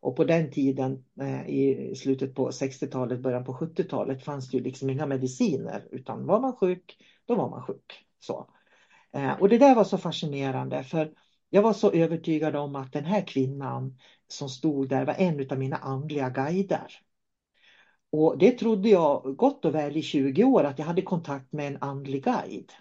Och på den tiden eh, i slutet på 60-talet, början på 70-talet fanns det ju liksom inga mediciner utan var man sjuk, då var man sjuk. Så. Eh, och det där var så fascinerande för jag var så övertygad om att den här kvinnan som stod där var en av mina andliga guider. Och det trodde jag gott och väl i 20 år att jag hade kontakt med en andlig guide.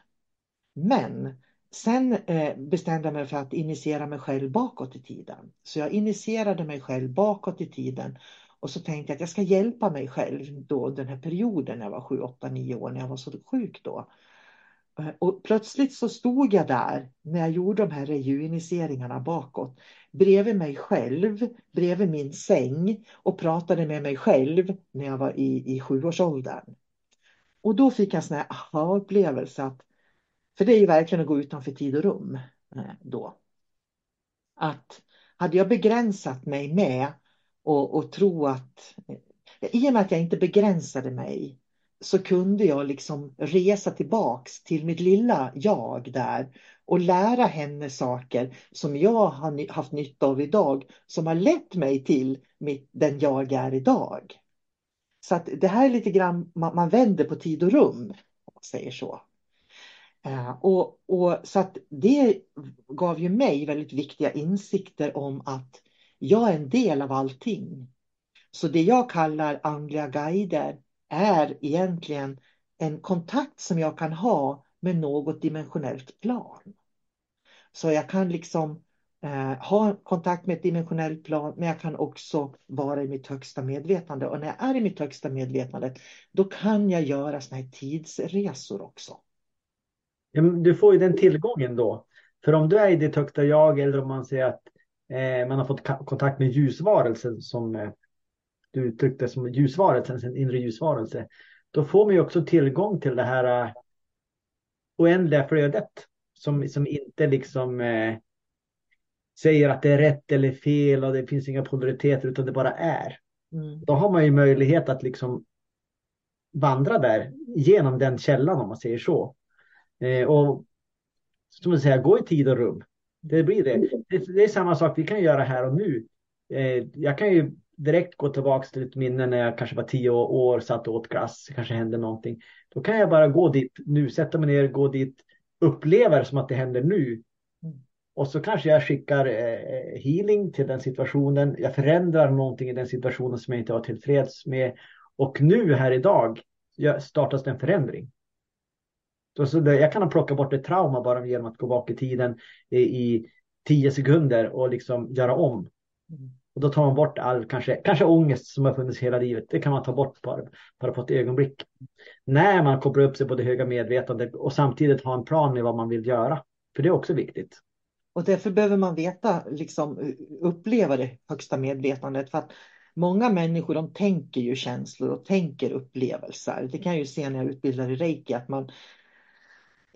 Men sen eh, bestämde jag mig för att initiera mig själv bakåt i tiden. Så jag initierade mig själv bakåt i tiden och så tänkte jag att jag ska hjälpa mig själv då den här perioden när jag var 7, 8, 9 år när jag var så sjuk då. Eh, och plötsligt så stod jag där när jag gjorde de här rejuiniseringarna bakåt bredvid mig själv, bredvid min säng och pratade med mig själv när jag var i, i sjuårsåldern. Och då fick jag en sån här aha-upplevelse att, för det är ju verkligen att gå utanför tid och rum eh, då. Att hade jag begränsat mig med och, och tro att, eh, i och med att jag inte begränsade mig så kunde jag liksom resa tillbaks till mitt lilla jag där och lära henne saker som jag har haft nytta av idag som har lett mig till mitt, den jag är idag. Så att det här är lite grann, man, man vänder på tid och rum, om man säger så. Eh, och, och, så att det gav ju mig väldigt viktiga insikter om att jag är en del av allting. Så det jag kallar andliga guider är egentligen en kontakt som jag kan ha med något dimensionellt plan. Så jag kan liksom eh, ha kontakt med ett dimensionellt plan, men jag kan också vara i mitt högsta medvetande. Och när jag är i mitt högsta medvetande, då kan jag göra såna här tidsresor också. Ja, du får ju den tillgången då. För om du är i ditt högsta jag eller om man säger att eh, man har fått kontakt med ljusvarelsen som eh, du uttryckte som ljusvarelsen, en inre ljusvarelse. Då får man ju också tillgång till det här uh, oändliga flödet som, som inte liksom eh, säger att det är rätt eller fel och det finns inga polariteter utan det bara är. Mm. Då har man ju möjlighet att liksom vandra där genom den källan om man säger så. Eh, och som du säger, gå i tid och rum. Det blir det. det. det. är samma sak vi kan göra här och nu. Eh, jag kan ju direkt gå tillbaka till ett minne när jag kanske var tio år, satt och åt glass, kanske hände någonting. Då kan jag bara gå dit nu, sätta mig ner, gå dit, uppleva det som att det händer nu. Och så kanske jag skickar eh, healing till den situationen. Jag förändrar någonting i den situationen som jag inte var tillfreds med. Och nu här idag startas det en förändring. Så jag kan plocka bort ett trauma bara genom att gå bak i tiden i tio sekunder och liksom göra om. Mm. Och då tar man bort all kanske, kanske ångest som har funnits hela livet. Det kan man ta bort bara, bara på ett ögonblick. När man kopplar upp sig på det höga medvetandet och samtidigt har en plan med vad man vill göra. För det är också viktigt. Och därför behöver man veta, liksom uppleva det högsta medvetandet. För att många människor de tänker ju känslor och tänker upplevelser. Det kan jag ju se när jag utbildar i reiki att man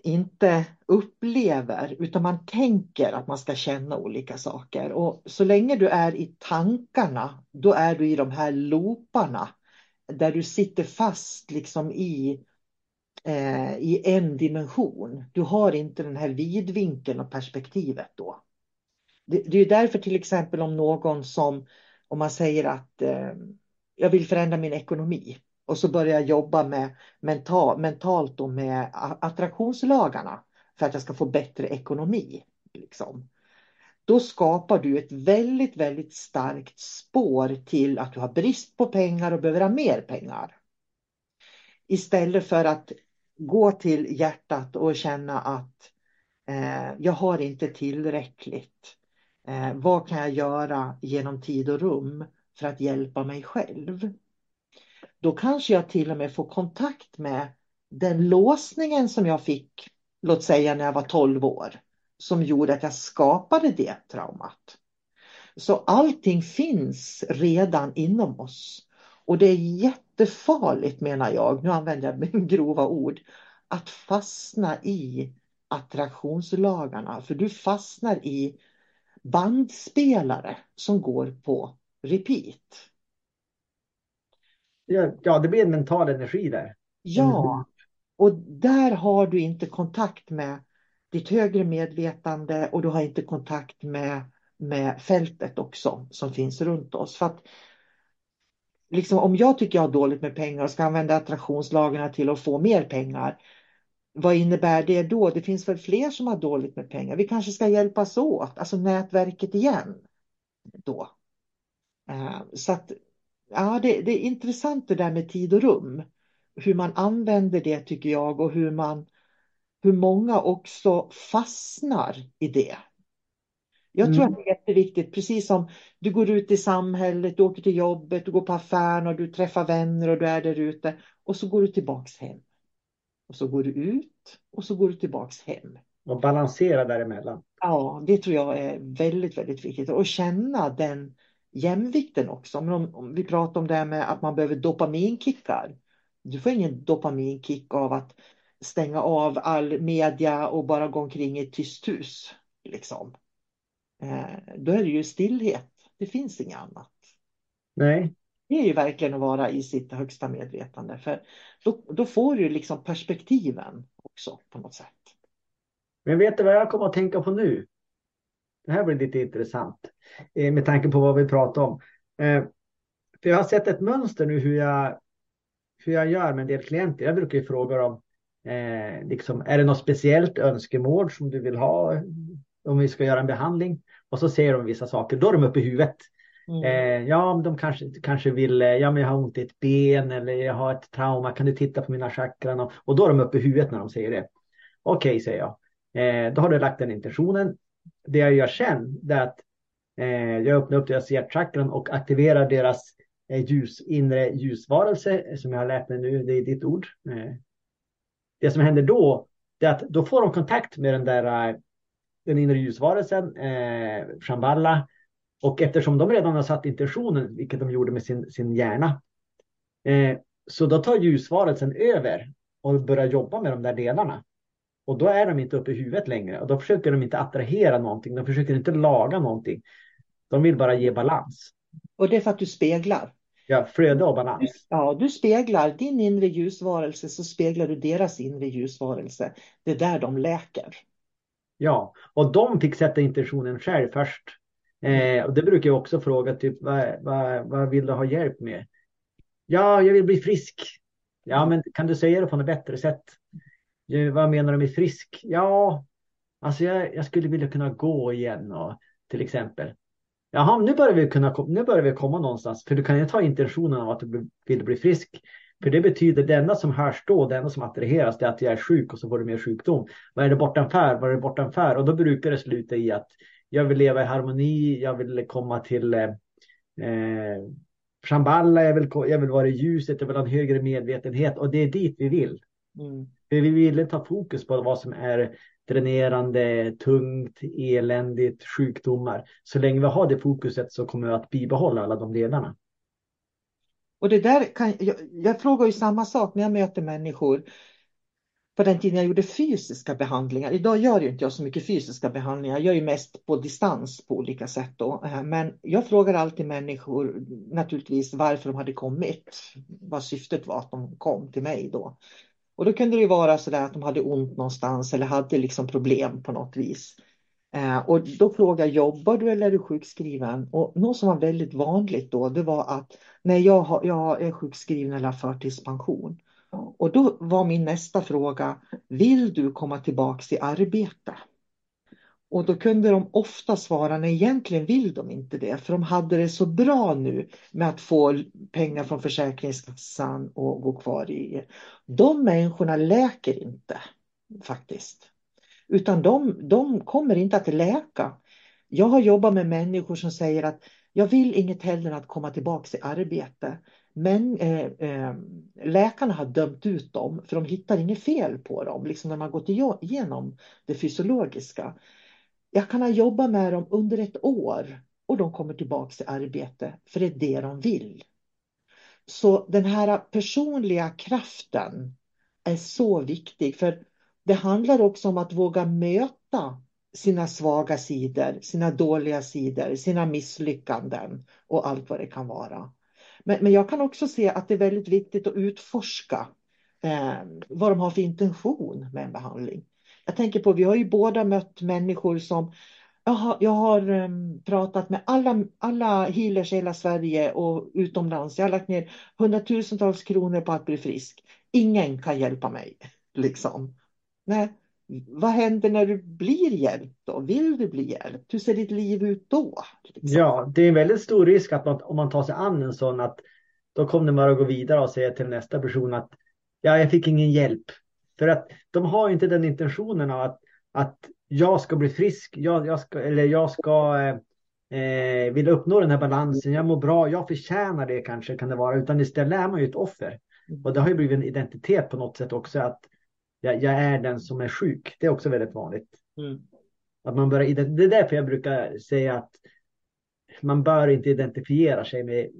inte upplever utan man tänker att man ska känna olika saker. Och så länge du är i tankarna, då är du i de här looparna där du sitter fast liksom i, eh, i en dimension. Du har inte den här vidvinkeln och perspektivet då. Det, det är därför till exempel om någon som, om man säger att eh, jag vill förändra min ekonomi och så börjar jag jobba med mental, mentalt och med attraktionslagarna för att jag ska få bättre ekonomi. Liksom. Då skapar du ett väldigt, väldigt starkt spår till att du har brist på pengar och behöver ha mer pengar. Istället för att gå till hjärtat och känna att eh, jag har inte tillräckligt. Eh, vad kan jag göra genom tid och rum för att hjälpa mig själv? Då kanske jag till och med får kontakt med den låsningen som jag fick, låt säga när jag var 12 år, som gjorde att jag skapade det traumat. Så allting finns redan inom oss. Och det är jättefarligt menar jag, nu använder jag grova ord, att fastna i attraktionslagarna. För du fastnar i bandspelare som går på repeat. Ja, det blir en mental energi där. Ja, och där har du inte kontakt med ditt högre medvetande och du har inte kontakt med, med fältet också som finns runt oss. För att, liksom, om jag tycker jag har dåligt med pengar och ska använda attraktionslagarna till att få mer pengar, vad innebär det då? Det finns väl fler som har dåligt med pengar. Vi kanske ska hjälpas åt, alltså nätverket igen. Då. Eh, så att ja, det, det är intressant det där med tid och rum. Hur man använder det tycker jag och hur man hur många också fastnar i det. Jag tror mm. att det är jätteviktigt, precis som du går ut i samhället, du åker till jobbet, du går på affären och du träffar vänner och du är där ute och så går du tillbaks hem. Och så går du ut och så går du tillbaks hem. Och balansera däremellan. Ja, det tror jag är väldigt, väldigt viktigt. Och känna den jämvikten också. Men om, om vi pratar om det här med att man behöver dopaminkickar. Du får ingen dopaminkick av att stänga av all media och bara gå omkring i ett tyst hus. Liksom. Eh, då är det ju stillhet. Det finns inget annat. Nej. Det är ju verkligen att vara i sitt högsta medvetande. För då, då får du liksom perspektiven också på något sätt. Men vet du vad jag kommer att tänka på nu? Det här blir lite intressant eh, med tanke på vad vi pratar om. Eh, för jag har sett ett mönster nu hur jag hur jag gör med en del klienter. Jag brukar ju fråga dem, eh, liksom, är det något speciellt önskemål som du vill ha om vi ska göra en behandling? Och så säger de vissa saker, då är de uppe i huvudet. Mm. Eh, ja, de kanske, kanske vill, eh, ja men jag har ont i ett ben eller jag har ett trauma, kan du titta på mina chakran? Och, och då är de uppe i huvudet när de säger det. Okej, okay, säger jag. Eh, då har du lagt den intentionen. Det jag gör sen, det är att eh, jag öppnar upp deras hjärtchakran och aktiverar deras eh, ljus, inre ljusvarelse, som jag har lärt mig nu, det är ditt ord. Eh, det som händer då, det är att då får de kontakt med den där eh, den inre ljusvarelsen, eh, Shambhala, och eftersom de redan har satt intentionen, vilket de gjorde med sin, sin hjärna, eh, så då tar ljusvarelsen över och börjar jobba med de där delarna. Och då är de inte uppe i huvudet längre och då försöker de inte attrahera någonting. De försöker inte laga någonting. De vill bara ge balans. Och det är för att du speglar. Ja, flöde och balans. Ja, du speglar din inre ljusvarelse så speglar du deras inre ljusvarelse. Det är där de läker. Ja, och de fick sätta intentionen själv först. Eh, och det brukar jag också fråga, typ vad, vad, vad vill du ha hjälp med? Ja, jag vill bli frisk. Ja, men kan du säga det på något bättre sätt? Vad menar du med frisk? Ja, alltså jag, jag skulle vilja kunna gå igen och, till exempel. Jaha, nu börjar, vi kunna, nu börjar vi komma någonstans. För du kan ju ta intentionen av att du vill bli frisk. För det betyder det enda som hörs då, det enda som attraheras, det är att jag är sjuk och så får du mer sjukdom. Vad är det bortanför? Vad är det bortanför? Och då brukar det sluta i att jag vill leva i harmoni, jag vill komma till eh, eh Shamballa, jag vill, jag vill vara i ljuset, jag vill ha en högre medvetenhet och det är dit vi vill. Mm. För vi vill inte ta fokus på vad som är dränerande, tungt, eländigt, sjukdomar. Så länge vi har det fokuset så kommer vi att bibehålla alla de delarna. Och det där kan, jag, jag frågar ju samma sak när jag möter människor. På den tiden jag gjorde fysiska behandlingar. Idag gör ju inte jag så mycket fysiska behandlingar. Jag gör ju mest på distans på olika sätt. Då. Eh, men jag frågar alltid människor naturligtvis varför de hade kommit. Vad syftet var att de kom till mig då. Och då kunde det vara så där att de hade ont någonstans eller hade liksom problem på något vis. Eh, och då frågade jag, jobbar du eller är du sjukskriven? Och något som var väldigt vanligt då, det var att nej, jag, har, jag är sjukskriven eller har förtidspension. Och då var min nästa fråga, vill du komma tillbaka i arbete? Och då kunde de ofta svara, nej egentligen vill de inte det, för de hade det så bra nu med att få pengar från Försäkringskassan och gå kvar i. De människorna läker inte faktiskt. Utan de, de kommer inte att läka. Jag har jobbat med människor som säger att jag vill inget hellre än att komma tillbaka i arbete. Men eh, eh, läkarna har dömt ut dem för de hittar inget fel på dem, liksom när man gått igenom det fysiologiska. Jag kan ha jobbat med dem under ett år och de kommer tillbaka i arbete för det är det de vill. Så den här personliga kraften är så viktig för det handlar också om att våga möta sina svaga sidor, sina dåliga sidor, sina misslyckanden och allt vad det kan vara. Men, men jag kan också se att det är väldigt viktigt att utforska eh, vad de har för intention med en behandling. Jag tänker på, vi har ju båda mött människor som jag har, jag har um, pratat med alla, alla healers i hela Sverige och utomlands. Jag har lagt ner hundratusentals kronor på att bli frisk. Ingen kan hjälpa mig. Liksom. Nej. Vad händer när du blir hjälpt då? Vill du bli hjälpt? Hur ser ditt liv ut då? Liksom? Ja, det är en väldigt stor risk att man, om man tar sig an en sån att då kommer man bara att gå vidare och säga till nästa person att ja, jag fick ingen hjälp. För att de har inte den intentionen av att, att jag ska bli frisk, jag, jag ska, eller jag ska eh, eh, vill uppnå den här balansen, jag mår bra, jag förtjänar det kanske kan det vara, utan istället är man ju ett offer. Mm. Och det har ju blivit en identitet på något sätt också att jag, jag är den som är sjuk. Det är också väldigt vanligt. Mm. Att man börjar, det är därför jag brukar säga att man bör inte identifiera sig med,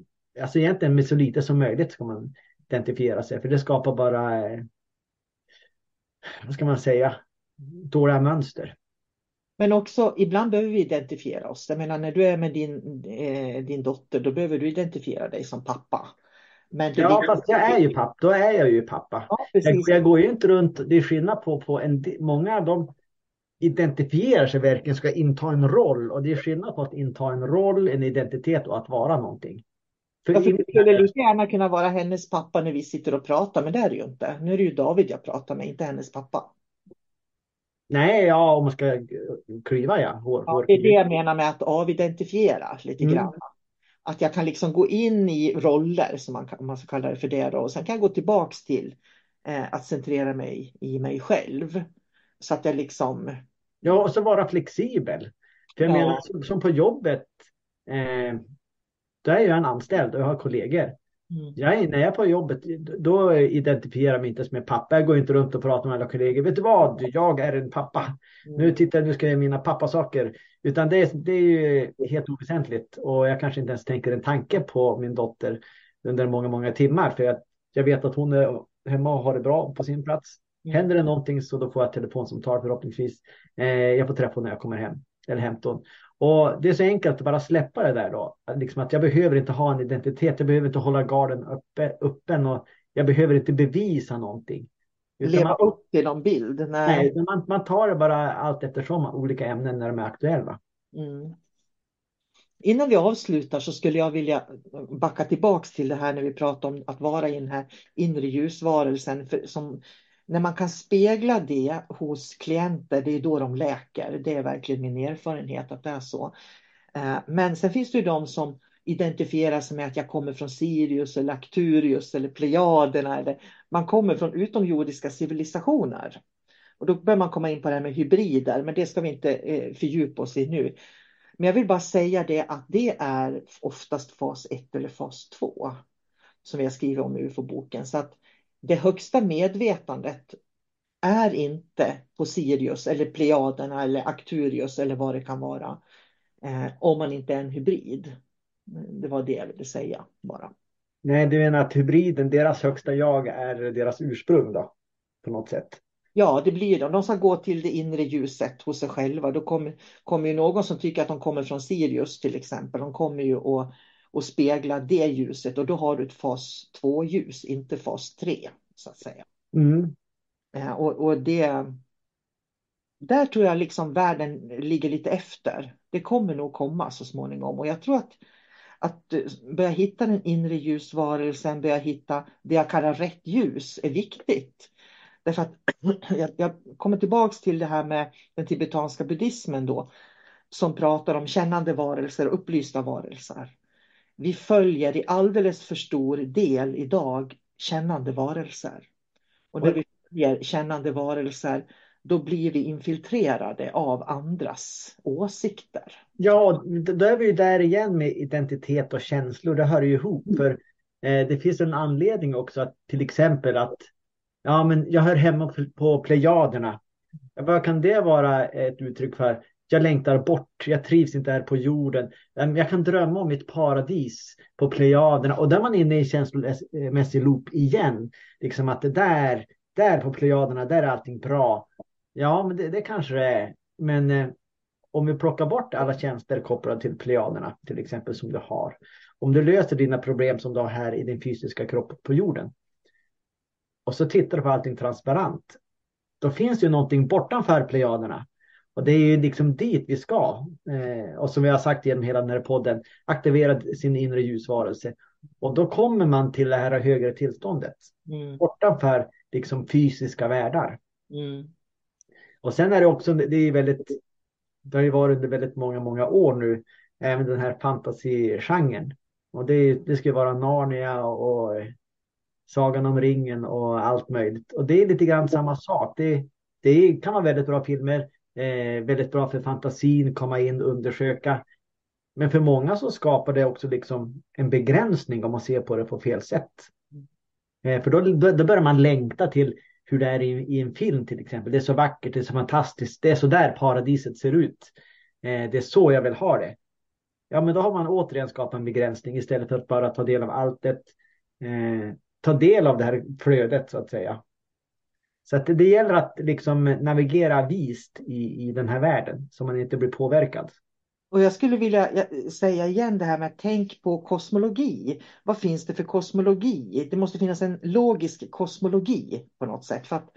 alltså egentligen med så lite som möjligt ska man identifiera sig, för det skapar bara eh, vad ska man säga, dåliga mönster. Men också ibland behöver vi identifiera oss. Jag menar när du är med din, eh, din dotter, då behöver du identifiera dig som pappa. Men ja, fast jag är ju pappa. Då är jag ju pappa. Ja, jag, jag, går ju inte runt. Det är skillnad på, på en, många av dem identifierar sig verkligen, ska inta en roll. Och det är skillnad på att inta en roll, en identitet och att vara någonting. För Alltså, det skulle lika gärna kunna vara hennes pappa när vi sitter och pratar, men det är det ju inte. Nu är det ju David jag pratar med, inte hennes pappa. Nej, ja, om man ska klyva ja. Hår, Ja, det är det jag menar med att avidentifiera lite Mm. grann. Att jag kan liksom gå in i roller, som man, om man ska kalla det för det då, och sen kan jag gå tillbaks till eh, att centrera mig i mig själv. Så att jag liksom, Ja, och så vara flexibel. För jag Ja. menar, som, som på jobbet, eh, då är jag en anställd och jag har kollegor. mm, Jag är, när jag är på jobbet, då identifierar jag mig inte ens med pappa. Jag går inte runt och pratar med alla kollegor. Vet du vad? Jag är en pappa. Nu tittar nu ska jag göra mina pappasaker. Utan det är, det är ju helt oväsentligt. Och jag kanske inte ens tänker en tanke på min dotter under många, många timmar. För jag, jag vet att hon är hemma och har det bra på sin plats. Mm. Händer det någonting så då får jag ett telefonsamtal förhoppningsvis. Eh, jag får träffa henne när jag kommer hem. Eller hämta hon. Och det är så enkelt att bara släppa det där då. Liksom att jag behöver inte ha en identitet. Jag behöver inte hålla garden uppe, öppen. Och jag behöver inte bevisa någonting. Utan leva man, upp till någon bild. Nej. nej, man, man tar det bara allt eftersom olika ämnen när de är aktuella. Mm. Innan vi avslutar så skulle jag vilja backa tillbaks till det här när vi pratar om att vara i den här inre ljusvarelsen. För som, när man kan spegla det hos klienter, det är då de läker. Det är verkligen min erfarenhet att det är så. Eh, men sen finns det ju de som identifierar sig med att jag kommer från Sirius eller Arcturius eller Plejaderna. Eller man kommer från utomjordiska civilisationer. Och då börjar man komma in på det här med hybrider, men det ska vi inte eh, fördjupa oss i nu. Men jag vill bara säga det att det är oftast fas 1 eller fas 2 som vi har skrivit om i UFO-boken. Så att det högsta medvetandet är inte på Sirius eller Plejaderna eller Arcturius eller vad det kan vara. Eh, om man inte är en hybrid. Det var det jag ville säga bara. Nej, du menar att hybriden, deras högsta jag är deras ursprung då? På något sätt. Ja, det blir de. De ska gå till det inre ljuset hos sig själva. Då kommer, kommer ju någon som tycker att de kommer från Sirius till exempel. De kommer ju att, att spegla det ljuset och då har du ett fas 2-ljus, inte fas 3 så att säga. Mm. Eh, Och, och det, där tror jag liksom världen ligger lite efter. Det kommer nog komma så småningom och jag tror att, att börja hitta den inre ljusvarelsen, börja hitta det jag kallar rätt ljus är viktigt. Därför att jag, jag kommer tillbaks till det här med den tibetanska buddhismen då, som pratar om kännande varelser och upplysta varelser. Vi följer i alldeles för stor del idag kännande varelser. Och när vi följer kännande varelser, då blir vi infiltrerade av andras åsikter. Ja, då är vi ju där igen med identitet och känslor. Det hör ju ihop. För eh, det finns en anledning också att till exempel att ja, men jag hör hemma på Plejaderna. Ja, Vad kan det vara ett uttryck för? Jag längtar bort, jag trivs inte här på jorden. Ehm, jag kan drömma om mitt paradis på Plejaderna. Och där är man inne i känslomässig loop igen. Liksom att det där, där på Plejaderna, där är allting bra. Ja, men det, det kanske det är. Men eh, om vi plockar bort alla tjänster kopplade till Plejaderna, till exempel som du har. Om du löser dina problem som du har här i din fysiska kropp på jorden. Och så tittar du på allting transparent. Då finns det ju någonting bortanför Plejaderna. Och det är ju liksom dit vi ska. Eh, och som vi har sagt genom hela den här podden, aktivera sin inre ljusvarelse. Och då kommer man till det här högre tillståndet. Mm, Bortanför liksom fysiska världar. mm, Och sen är det också, det är väldigt, det har ju varit under väldigt många, många år nu, även den här fantasygenren. Och det, det ska ju vara Narnia och Sagan om ringen och allt möjligt. Och det är lite grann samma sak. Det, det kan vara väldigt bra filmer, eh, väldigt bra för fantasin, komma in och undersöka. Men för många så skapar det också liksom en begränsning om man ser på det på fel sätt. Eh, för då, då, börjar man längta till hur det är i, i en film till exempel. Det är så vackert, det är så fantastiskt. Det är så där paradiset ser ut. Eh, det är så jag vill ha det. Ja, men då har man återigen skapat en begränsning istället för att bara ta del av alltet. Eh, ta del av det här flödet så att säga. Så att det, gäller att liksom navigera vist i, i den här världen så man inte blir påverkad. Och jag skulle vilja säga igen det här med att tänk på kosmologi. Vad finns det för kosmologi? Det måste finnas en logisk kosmologi på något sätt. För att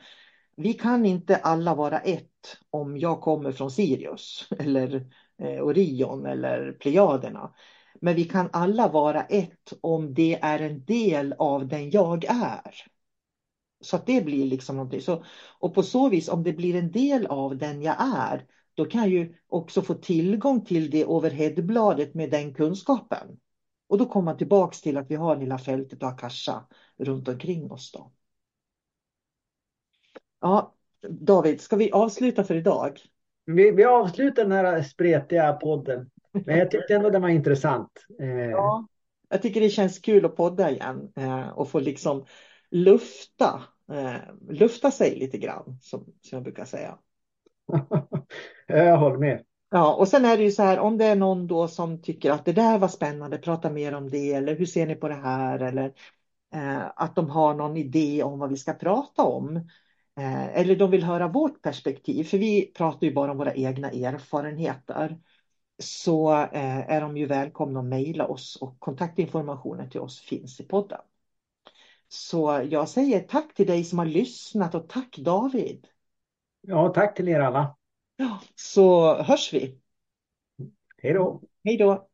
vi kan inte alla vara ett om jag kommer från Sirius eller eh, Orion eller Plejaderna. Men vi kan alla vara ett om det är en del av den jag är. Så att det blir liksom någonting. Så, och på så vis, om det blir en del av den jag är, då kan jag ju också få tillgång till det overheadbladet med den kunskapen. Och då kommer man tillbaks till att vi har lilla fältet och Akasha runt omkring oss. Då. Ja, David, ska vi avsluta för idag? Vi, vi avslutar den här spretiga podden. Men jag tyckte ändå den var intressant. Eh, Ja, jag tycker det känns kul att podda igen eh, och få liksom lufta, eh, lufta sig lite grann, som, som jag brukar säga. jag håller med. Ja, och sen är det ju så här, om det är någon då som tycker att det där var spännande, prata mer om det, eller hur ser ni på det här, eller eh, att de har någon idé om vad vi ska prata om. Eh, eller de vill höra vårt perspektiv, för vi pratar ju bara om våra egna erfarenheter. Så eh, är de ju välkomna att mejla oss och kontaktinformationen till oss finns i podden. Så jag säger tack till dig som har lyssnat och tack David. Ja, tack till er alla. Ja, så hörs vi. Hej då. Hej då.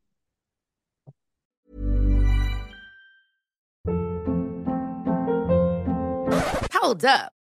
Hold up.